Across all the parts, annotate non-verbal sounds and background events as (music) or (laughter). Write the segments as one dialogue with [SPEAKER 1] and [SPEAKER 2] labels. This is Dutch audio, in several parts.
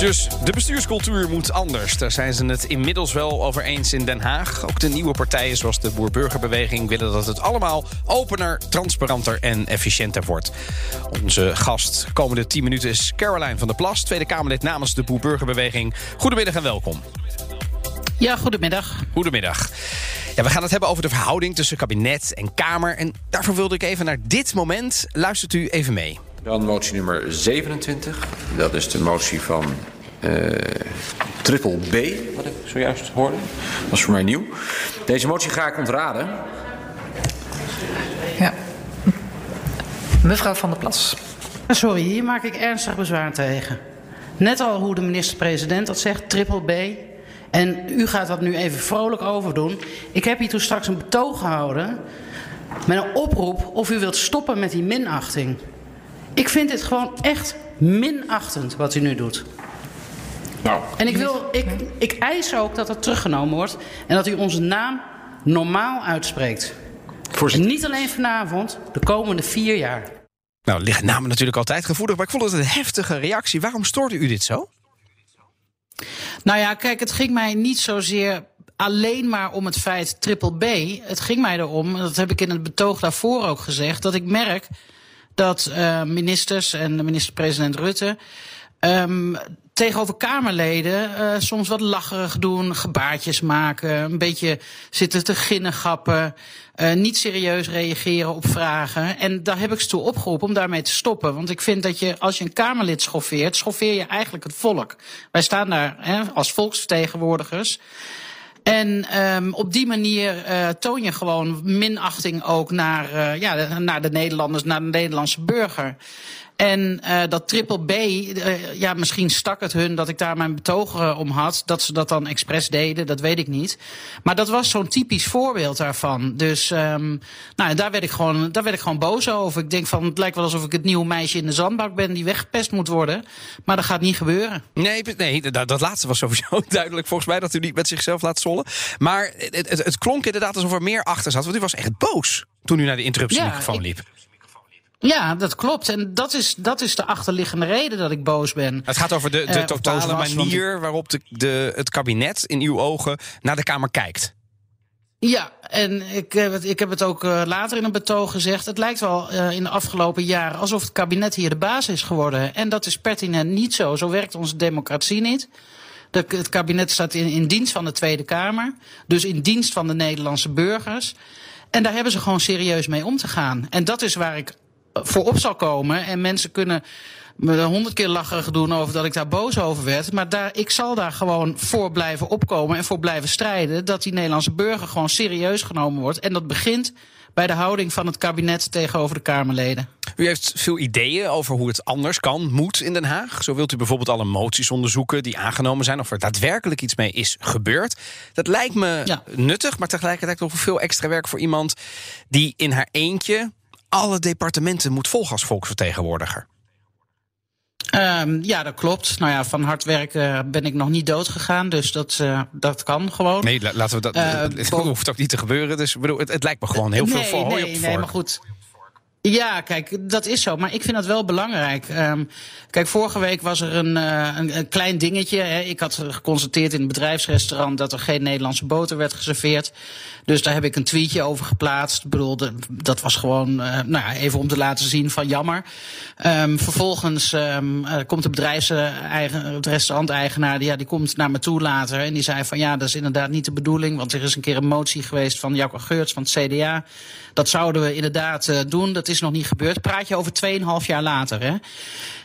[SPEAKER 1] Dus de bestuurscultuur moet anders. Daar zijn ze het inmiddels wel over eens in Den Haag. Ook de nieuwe partijen zoals de Boer-Burgerbeweging willen dat het allemaal opener, transparanter en efficiënter wordt. Onze gast komende 10 minuten is Caroline van der Plas, Tweede Kamerlid namens de Boer-Burgerbeweging. Goedemiddag en welkom.
[SPEAKER 2] Ja, goedemiddag.
[SPEAKER 1] Goedemiddag. Ja, we gaan het hebben over de verhouding tussen kabinet en Kamer. En daarvoor wilde ik even naar dit moment. Luistert u even mee.
[SPEAKER 3] Dan motie nummer 27. Dat is de motie van uh, triple B, wat ik zojuist hoorde. Dat is voor mij nieuw. Deze motie ga ik ontraden.
[SPEAKER 2] Ja. Mevrouw van der Plas. Sorry, hier maak ik ernstig bezwaar tegen. Net al hoe de minister-president dat zegt, triple B. En u gaat dat nu even vrolijk overdoen. Ik heb hier toen straks een betoog gehouden met een oproep of u wilt stoppen met die minachting. Ik vind dit gewoon echt minachtend wat u nu doet. Nou. En ik, wil, ik, ik eis ook dat het teruggenomen wordt en dat u onze naam normaal uitspreekt. En niet alleen vanavond, de komende vier jaar.
[SPEAKER 1] Nou, liggen namen natuurlijk altijd gevoelig, maar ik vond het een heftige reactie. Waarom stoorde u dit zo?
[SPEAKER 2] Nou ja, kijk, het ging mij niet zozeer alleen maar om het feit triple B. Het ging mij erom, dat heb ik in het betoog daarvoor ook gezegd, dat ik merk dat uh, ministers en de minister-president Rutte um, tegenover Kamerleden uh, soms wat lacherig doen, gebaartjes maken, een beetje zitten te ginnegappen, uh, niet serieus reageren op vragen. En daar heb ik ze toe opgeroepen om daarmee te stoppen. Want ik vind dat je, als je een Kamerlid schoffeert, schoffeer je eigenlijk het volk. Wij staan daar hè, als volksvertegenwoordigers. En um, op die manier uh, toon je gewoon minachting ook naar, uh, ja, naar de Nederlanders, naar de Nederlandse burger. En uh, dat triple B, uh, ja, misschien stak het hun dat ik daar mijn betogen om had. Dat ze dat dan expres deden, dat weet ik niet. Maar dat was zo'n typisch voorbeeld daarvan. Dus um, nou, daar, werd ik gewoon, daar werd ik gewoon boos over. Ik denk van, het lijkt wel alsof ik het nieuwe meisje in de zandbak ben die weggepest moet worden. Maar dat gaat niet gebeuren.
[SPEAKER 1] Nee, nee dat, dat laatste was sowieso (laughs) duidelijk volgens mij, dat u niet met zichzelf laat zollen. Maar het, het, het klonk inderdaad alsof er meer achter zat, want u was echt boos toen u naar de interruptiemicrofoon ja, liep.
[SPEAKER 2] Ja, dat klopt. En dat is, dat is de achterliggende reden dat ik boos ben.
[SPEAKER 1] Het gaat over de, de uh, totale was, manier waarop de, de, het kabinet in uw ogen naar de Kamer kijkt.
[SPEAKER 2] Ja, en ik heb het, ik heb het ook uh, later in een betoog gezegd. Het lijkt wel uh, in de afgelopen jaren alsof het kabinet hier de baas is geworden. En dat is pertinent niet zo. Zo werkt onze democratie niet. De, het kabinet staat in, in dienst van de Tweede Kamer. Dus in dienst van de Nederlandse burgers. En daar hebben ze gewoon serieus mee om te gaan. En dat is waar ik voorop zal komen. En mensen kunnen me honderd keer lacherig doen over dat ik daar boos over werd. Maar daar, ik zal daar gewoon voor blijven opkomen en voor blijven strijden. Dat die Nederlandse burger gewoon serieus genomen wordt. En dat begint bij de houding van het kabinet tegenover de Kamerleden.
[SPEAKER 1] U heeft veel ideeën over hoe het anders kan, moet in Den Haag. Zo wilt u bijvoorbeeld alle moties onderzoeken die aangenomen zijn... of er daadwerkelijk iets mee is gebeurd. Dat lijkt me ja. nuttig, maar tegelijkertijd nog veel extra werk voor iemand... die in haar eentje alle departementen moet volgen als volksvertegenwoordiger.
[SPEAKER 2] Um, ja, dat klopt. Nou ja, van hard werken ben ik nog niet dood gegaan, dus dat, uh, dat kan gewoon.
[SPEAKER 1] Nee, laten we dat. (laughs) Uh, het hoeft ook niet te gebeuren. Dus bedoel, het, het lijkt me gewoon heel nee, veel voor
[SPEAKER 2] nee, nee, maar goed. Ja, kijk, dat is zo. Maar ik vind dat wel belangrijk. Um, kijk, vorige week was er een, uh, een, een, klein dingetje. Hè. Ik had geconstateerd in het bedrijfsrestaurant dat er geen Nederlandse boter werd geserveerd. Dus daar heb ik een tweetje over geplaatst. Ik bedoel, dat was gewoon uh, nou ja, even om te laten zien van jammer. Um, vervolgens um, uh, komt de bedrijfseigen, het restauranteigenaar, die, ja, die komt naar me toe later. En die zei van ja, dat is inderdaad niet de bedoeling. Want er is een keer een motie geweest van Jacco Geurts van het CDA. Dat zouden we inderdaad doen. Is nog niet gebeurd. Praat je over 2,5 jaar later. Hè?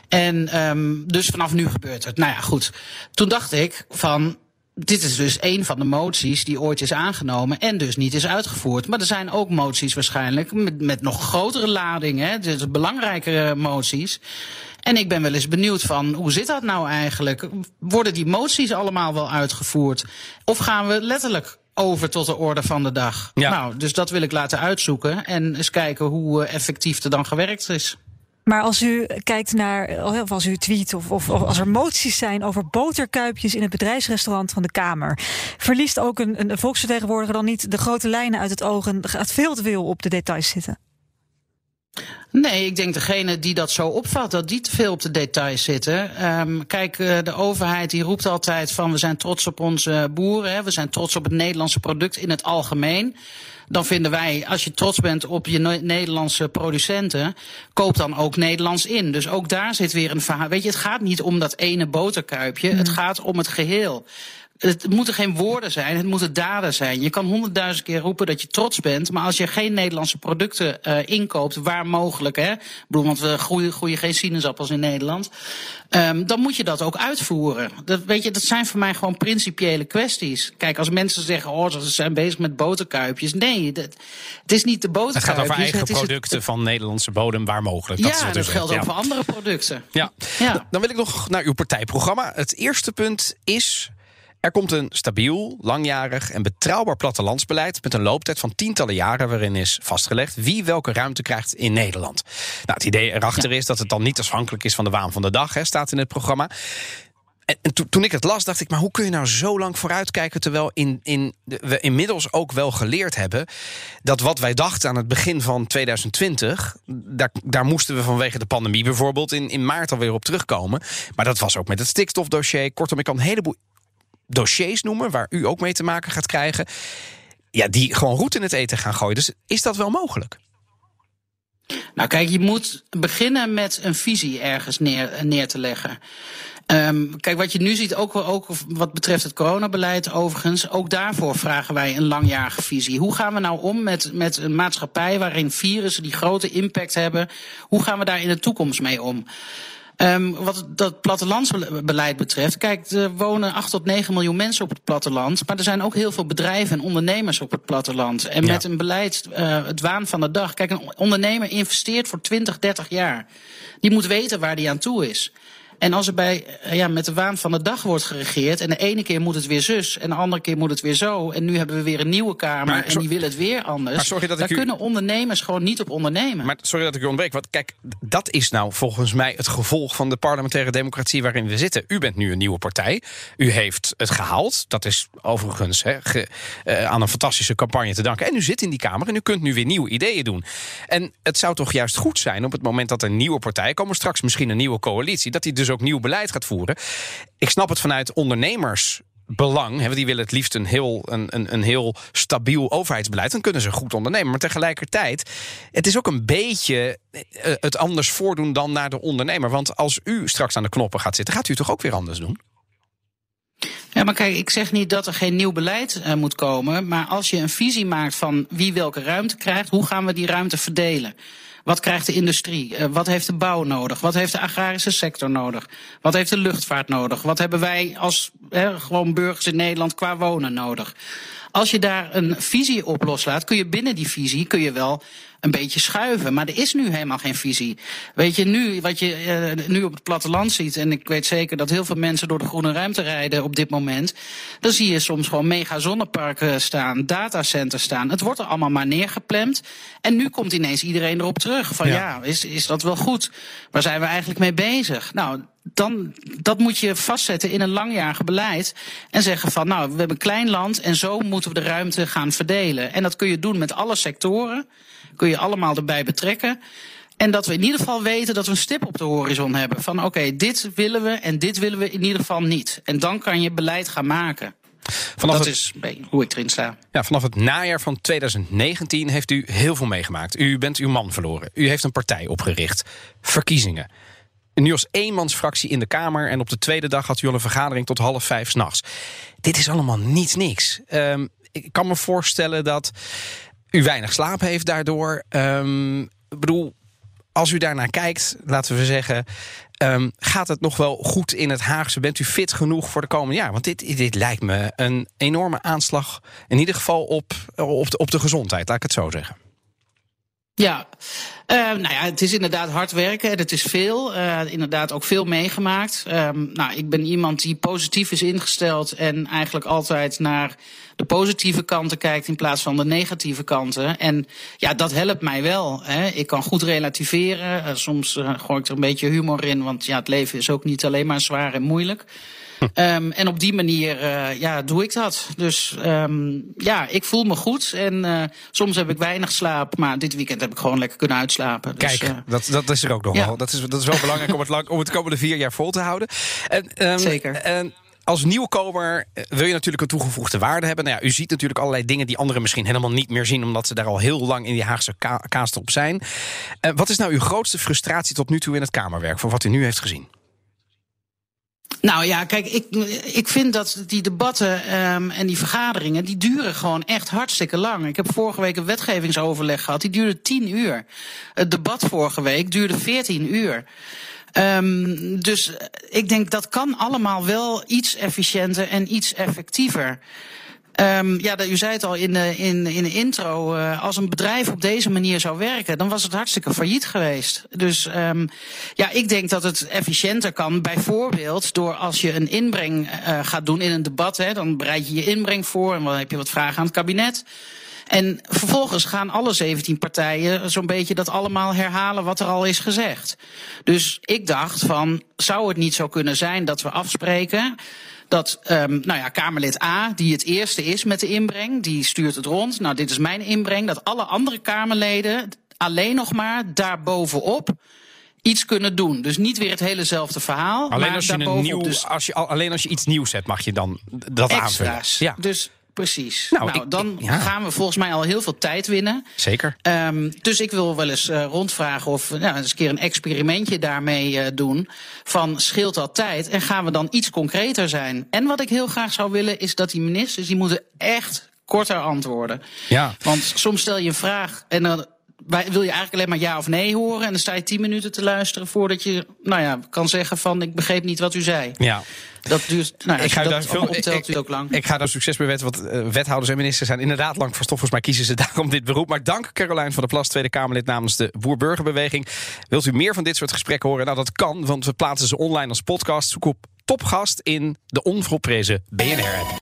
[SPEAKER 2] En um, dus vanaf nu gebeurt het. Nou ja, goed. Toen dacht ik van dit is dus een van de moties die ooit is aangenomen en dus niet is uitgevoerd. Maar er zijn ook moties waarschijnlijk met, met nog grotere ladingen, dus belangrijkere moties. En ik ben wel eens benieuwd van hoe zit dat nou eigenlijk? Worden die moties allemaal wel uitgevoerd? Of gaan we letterlijk over tot de orde van de dag? Ja. Nou, dus dat wil ik laten uitzoeken en eens kijken hoe effectief er dan gewerkt is.
[SPEAKER 4] Maar als u kijkt naar, of als u tweet of, of, of, als er moties zijn over boterkuipjes in het bedrijfsrestaurant van de Kamer, verliest ook een, een volksvertegenwoordiger dan niet de grote lijnen uit het oog en gaat veel te veel op de details zitten?
[SPEAKER 2] Nee, ik denk degene die dat zo opvat, dat die te veel op de details zitten. Um, kijk, uh, de overheid die roept altijd van we zijn trots op onze boeren, hè, we zijn trots op het Nederlandse product in het algemeen. Dan vinden wij, als je trots bent op je Nederlandse producenten, koop dan ook Nederlands in. Dus ook daar zit weer een verhaal. Weet je, het gaat niet om dat ene boterkuipje, mm. het gaat om het geheel. Het moeten geen woorden zijn, het moeten daden zijn. Je kan honderdduizend keer roepen dat je trots bent, maar als je geen Nederlandse producten uh, inkoopt, waar mogelijk, hè, ik bedoel, want we groeien, groeien geen sinaasappels in Nederland, um, dan moet je dat ook uitvoeren. Dat, weet je, dat zijn voor mij gewoon principiële kwesties. Kijk, als mensen zeggen, oh, ze zijn bezig met boterkuipjes. Nee, dat, het is niet de boterkuipjes.
[SPEAKER 1] Het gaat over eigen producten het, van Nederlandse bodem, waar mogelijk.
[SPEAKER 2] Dat ja, dat geldt ook voor andere producten.
[SPEAKER 1] Ja. ja. Dan wil ik nog naar uw partijprogramma. Het eerste punt is er komt een stabiel, langjarig en betrouwbaar plattelandsbeleid met een looptijd van tientallen jaren waarin is vastgelegd wie welke ruimte krijgt in Nederland. Nou, het idee erachter is dat het dan niet afhankelijk is van de waan van de dag, hè, staat in het programma. En, toen ik het las, dacht ik, maar hoe kun je nou zo lang vooruitkijken... terwijl in, in, we inmiddels ook wel geleerd hebben... dat wat wij dachten aan het begin van 2020... daar, daar moesten we vanwege de pandemie bijvoorbeeld in, in maart alweer op terugkomen. Maar dat was ook met het stikstofdossier. Kortom, ik kan een heleboel dossiers noemen waar u ook mee te maken gaat krijgen. Ja, die gewoon roet in het eten gaan gooien. Dus is dat wel mogelijk?
[SPEAKER 2] Nou, kijk, je moet beginnen met een visie ergens neer, neer te leggen. Um, kijk, wat je nu ziet, ook, ook wat betreft het coronabeleid overigens, ook daarvoor vragen wij een langjarige visie. Hoe gaan we nou om met, met een maatschappij waarin virussen die grote impact hebben? Hoe gaan we daar in de toekomst mee om? Um, wat dat plattelandsbeleid betreft, kijk, er wonen 8 tot 9 miljoen mensen op het platteland. Maar er zijn ook heel veel bedrijven en ondernemers op het platteland. En ja. met een beleid, uh, het waan van de dag. Kijk, een ondernemer investeert voor 20, 30 jaar. Die moet weten waar die aan toe is. En als er bij, eh, ja, met de waan van de dag wordt geregeerd. en de ene keer moet het weer zus. en de andere keer moet het weer zo. en nu hebben we weer een nieuwe Kamer. Maar, en die willen het weer anders. Maar sorry dat Daar u... kunnen ondernemers gewoon niet op ondernemen.
[SPEAKER 1] Maar sorry dat ik u ontbreek. Want kijk, dat is nou volgens mij het gevolg van de parlementaire democratie waarin we zitten. U bent nu een nieuwe partij. U heeft het gehaald. Dat is overigens he, ge, uh, aan een fantastische campagne te danken. En u zit in die Kamer en u kunt nu weer nieuwe ideeën doen. En het zou toch juist goed zijn op het moment dat er een nieuwe partij komen. straks misschien een nieuwe coalitie. dat die dus ook nieuw beleid gaat voeren. Ik snap het vanuit ondernemersbelang. Hè, die willen het liefst een heel, een, een, heel stabiel overheidsbeleid. Dan kunnen ze goed ondernemen. Maar tegelijkertijd, het is ook een beetje eh, het anders voordoen dan naar de ondernemer. Want als u straks aan de knoppen gaat zitten, gaat u toch ook weer anders doen?
[SPEAKER 2] Ja, maar kijk, ik zeg niet dat er geen nieuw beleid uh, moet komen. Maar als je een visie maakt van wie welke ruimte krijgt, hoe gaan we die ruimte verdelen? Wat krijgt de industrie? Uh, wat heeft de bouw nodig? Wat heeft de agrarische sector nodig? Wat heeft de luchtvaart nodig? Wat hebben wij als uh, gewoon burgers in Nederland qua wonen nodig? Als je daar een visie op loslaat, kun je binnen die visie kun je wel een beetje schuiven. Maar er is nu helemaal geen visie. Weet je, nu, wat je uh, nu op het platteland ziet, en ik weet zeker dat heel veel mensen door de groene ruimte rijden op dit moment, dan zie je soms gewoon mega zonneparken staan, datacenters staan. Het wordt er allemaal maar neergeplemd. En nu komt ineens iedereen erop terug. Van ja, ja is, is dat wel goed? Waar zijn we eigenlijk mee bezig? Nou, dan, dat moet je vastzetten in een langjarig beleid. En zeggen van, nou, we hebben een klein land en zo moeten we de ruimte gaan verdelen. En dat kun je doen met alle sectoren. Kun je allemaal erbij betrekken. En dat we in ieder geval weten dat we een stip op de horizon hebben. Van oké, okay, dit willen we en dit willen we in ieder geval niet. En dan kan je beleid gaan maken. Vanaf dat het, is hoe ik erin sta.
[SPEAKER 1] Ja, vanaf het najaar van 2019 heeft u heel veel meegemaakt. U bent uw man verloren. U heeft een partij opgericht. Verkiezingen. Nu als eenmansfractie in de Kamer. En op de tweede dag had u al een vergadering tot half vijf s'nachts. Dit is allemaal niet niks. Um, ik kan me voorstellen dat u weinig slaap heeft daardoor. Um, ik bedoel, als u daarnaar kijkt, laten we zeggen. Um, gaat het nog wel goed in het Haagse? Bent u fit genoeg voor de komende jaar? Want dit, dit lijkt me een enorme aanslag. In ieder geval op, op de gezondheid, laat ik het zo zeggen.
[SPEAKER 2] Ja, uh, nou ja, het is inderdaad hard werken. Het is veel. Uh, inderdaad ook veel meegemaakt. Um, nou, ik ben iemand die positief is ingesteld en eigenlijk altijd naar de positieve kanten kijkt in plaats van de negatieve kanten. En ja, dat helpt mij wel. Hè. Ik kan goed relativeren. Uh, soms uh, gooi ik er een beetje humor in, want ja, het leven is ook niet alleen maar zwaar en moeilijk. Um, (laughs) en op die manier uh, ja, doe ik dat. Dus um, ja, ik voel me goed. En uh, soms heb ik weinig slaap. Maar dit weekend heb ik gewoon lekker kunnen uitslapen.
[SPEAKER 1] Dus, Kijk, uh, dat, dat is er ook nog ja. wel. Dat is, dat is wel belangrijk om het, lang, om het komende vier jaar vol te houden. En, um,
[SPEAKER 2] Zeker.
[SPEAKER 1] En, als nieuwkomer wil je natuurlijk een toegevoegde waarde hebben. Nou ja, u ziet natuurlijk allerlei dingen die anderen misschien helemaal niet meer zien, omdat ze daar al heel lang in die Haagse ka kaastop zijn. Uh, wat is nou uw grootste frustratie tot nu toe in het Kamerwerk, van wat u nu heeft gezien?
[SPEAKER 2] Nou ja, kijk, ik, ik vind dat die debatten um, en die vergaderingen, die duren gewoon echt hartstikke lang. Ik heb vorige week een wetgevingsoverleg gehad, die duurde tien uur. Het debat vorige week duurde veertien uur. Um, dus ik denk dat kan allemaal wel iets efficiënter en iets effectiever. Um, ja, u zei het al in de, in, in de intro. Uh, als een bedrijf op deze manier zou werken, dan was het hartstikke failliet geweest. Dus um, ja, ik denk dat het efficiënter kan. Bijvoorbeeld door als je een inbreng uh, gaat doen in een debat. Hè, dan bereid je je inbreng voor en dan heb je wat vragen aan het kabinet. En vervolgens gaan alle 17 partijen zo'n beetje dat allemaal herhalen wat er al is gezegd. Dus ik dacht van, zou het niet zo kunnen zijn dat we afspreken dat um, nou ja, Kamerlid A, die het eerste is met de inbreng, die stuurt het rond. Nou, dit is mijn inbreng. Dat alle andere Kamerleden alleen nog maar daarbovenop iets kunnen doen. Dus niet weer het helezelfde verhaal.
[SPEAKER 1] Alleen,
[SPEAKER 2] maar
[SPEAKER 1] als je, een nieuw,
[SPEAKER 2] dus
[SPEAKER 1] als je, alleen als je iets nieuws hebt, mag je dan dat
[SPEAKER 2] extra's.
[SPEAKER 1] aanvullen. Ja.
[SPEAKER 2] Dus Precies.
[SPEAKER 1] Nou,
[SPEAKER 2] Nou,
[SPEAKER 1] ik-
[SPEAKER 2] dan
[SPEAKER 1] ja.
[SPEAKER 2] gaan we volgens mij al heel veel tijd winnen.
[SPEAKER 1] Zeker.
[SPEAKER 2] Ehm, dus ik wil wel eens eh, rondvragen of we nou, eens een keer een experimentje daarmee eh, doen. Van scheelt dat tijd en gaan we dan iets concreter zijn? En wat ik heel graag zou willen is dat die ministers, die moeten echt korter antwoorden.
[SPEAKER 1] Ja.
[SPEAKER 2] Want soms stel je een vraag en dan wil je eigenlijk alleen maar ja of nee horen. En dan sta je tien minuten te luisteren voordat je nou ja, kan zeggen van ik begreep niet wat u zei.
[SPEAKER 1] Ja.
[SPEAKER 2] Dat duurt, nou,
[SPEAKER 1] Ik ga
[SPEAKER 2] je
[SPEAKER 1] daar
[SPEAKER 2] dat
[SPEAKER 1] veel
[SPEAKER 2] optelt,
[SPEAKER 1] ik,
[SPEAKER 2] duurt ook lang.
[SPEAKER 1] ik ga daar succes mee weten, want eh, wethouders en ministers zijn inderdaad lang van stof. Volgens mij kiezen ze (laughs) daarom dit beroep. Maar dank Caroline van der Plas, Tweede Kamerlid namens de Boer-Burgerbeweging. Wilt u meer van dit soort gesprekken horen? Nou, dat kan, want we plaatsen ze online als podcast. Zoek op topgast in de onvolprezen BNR-app.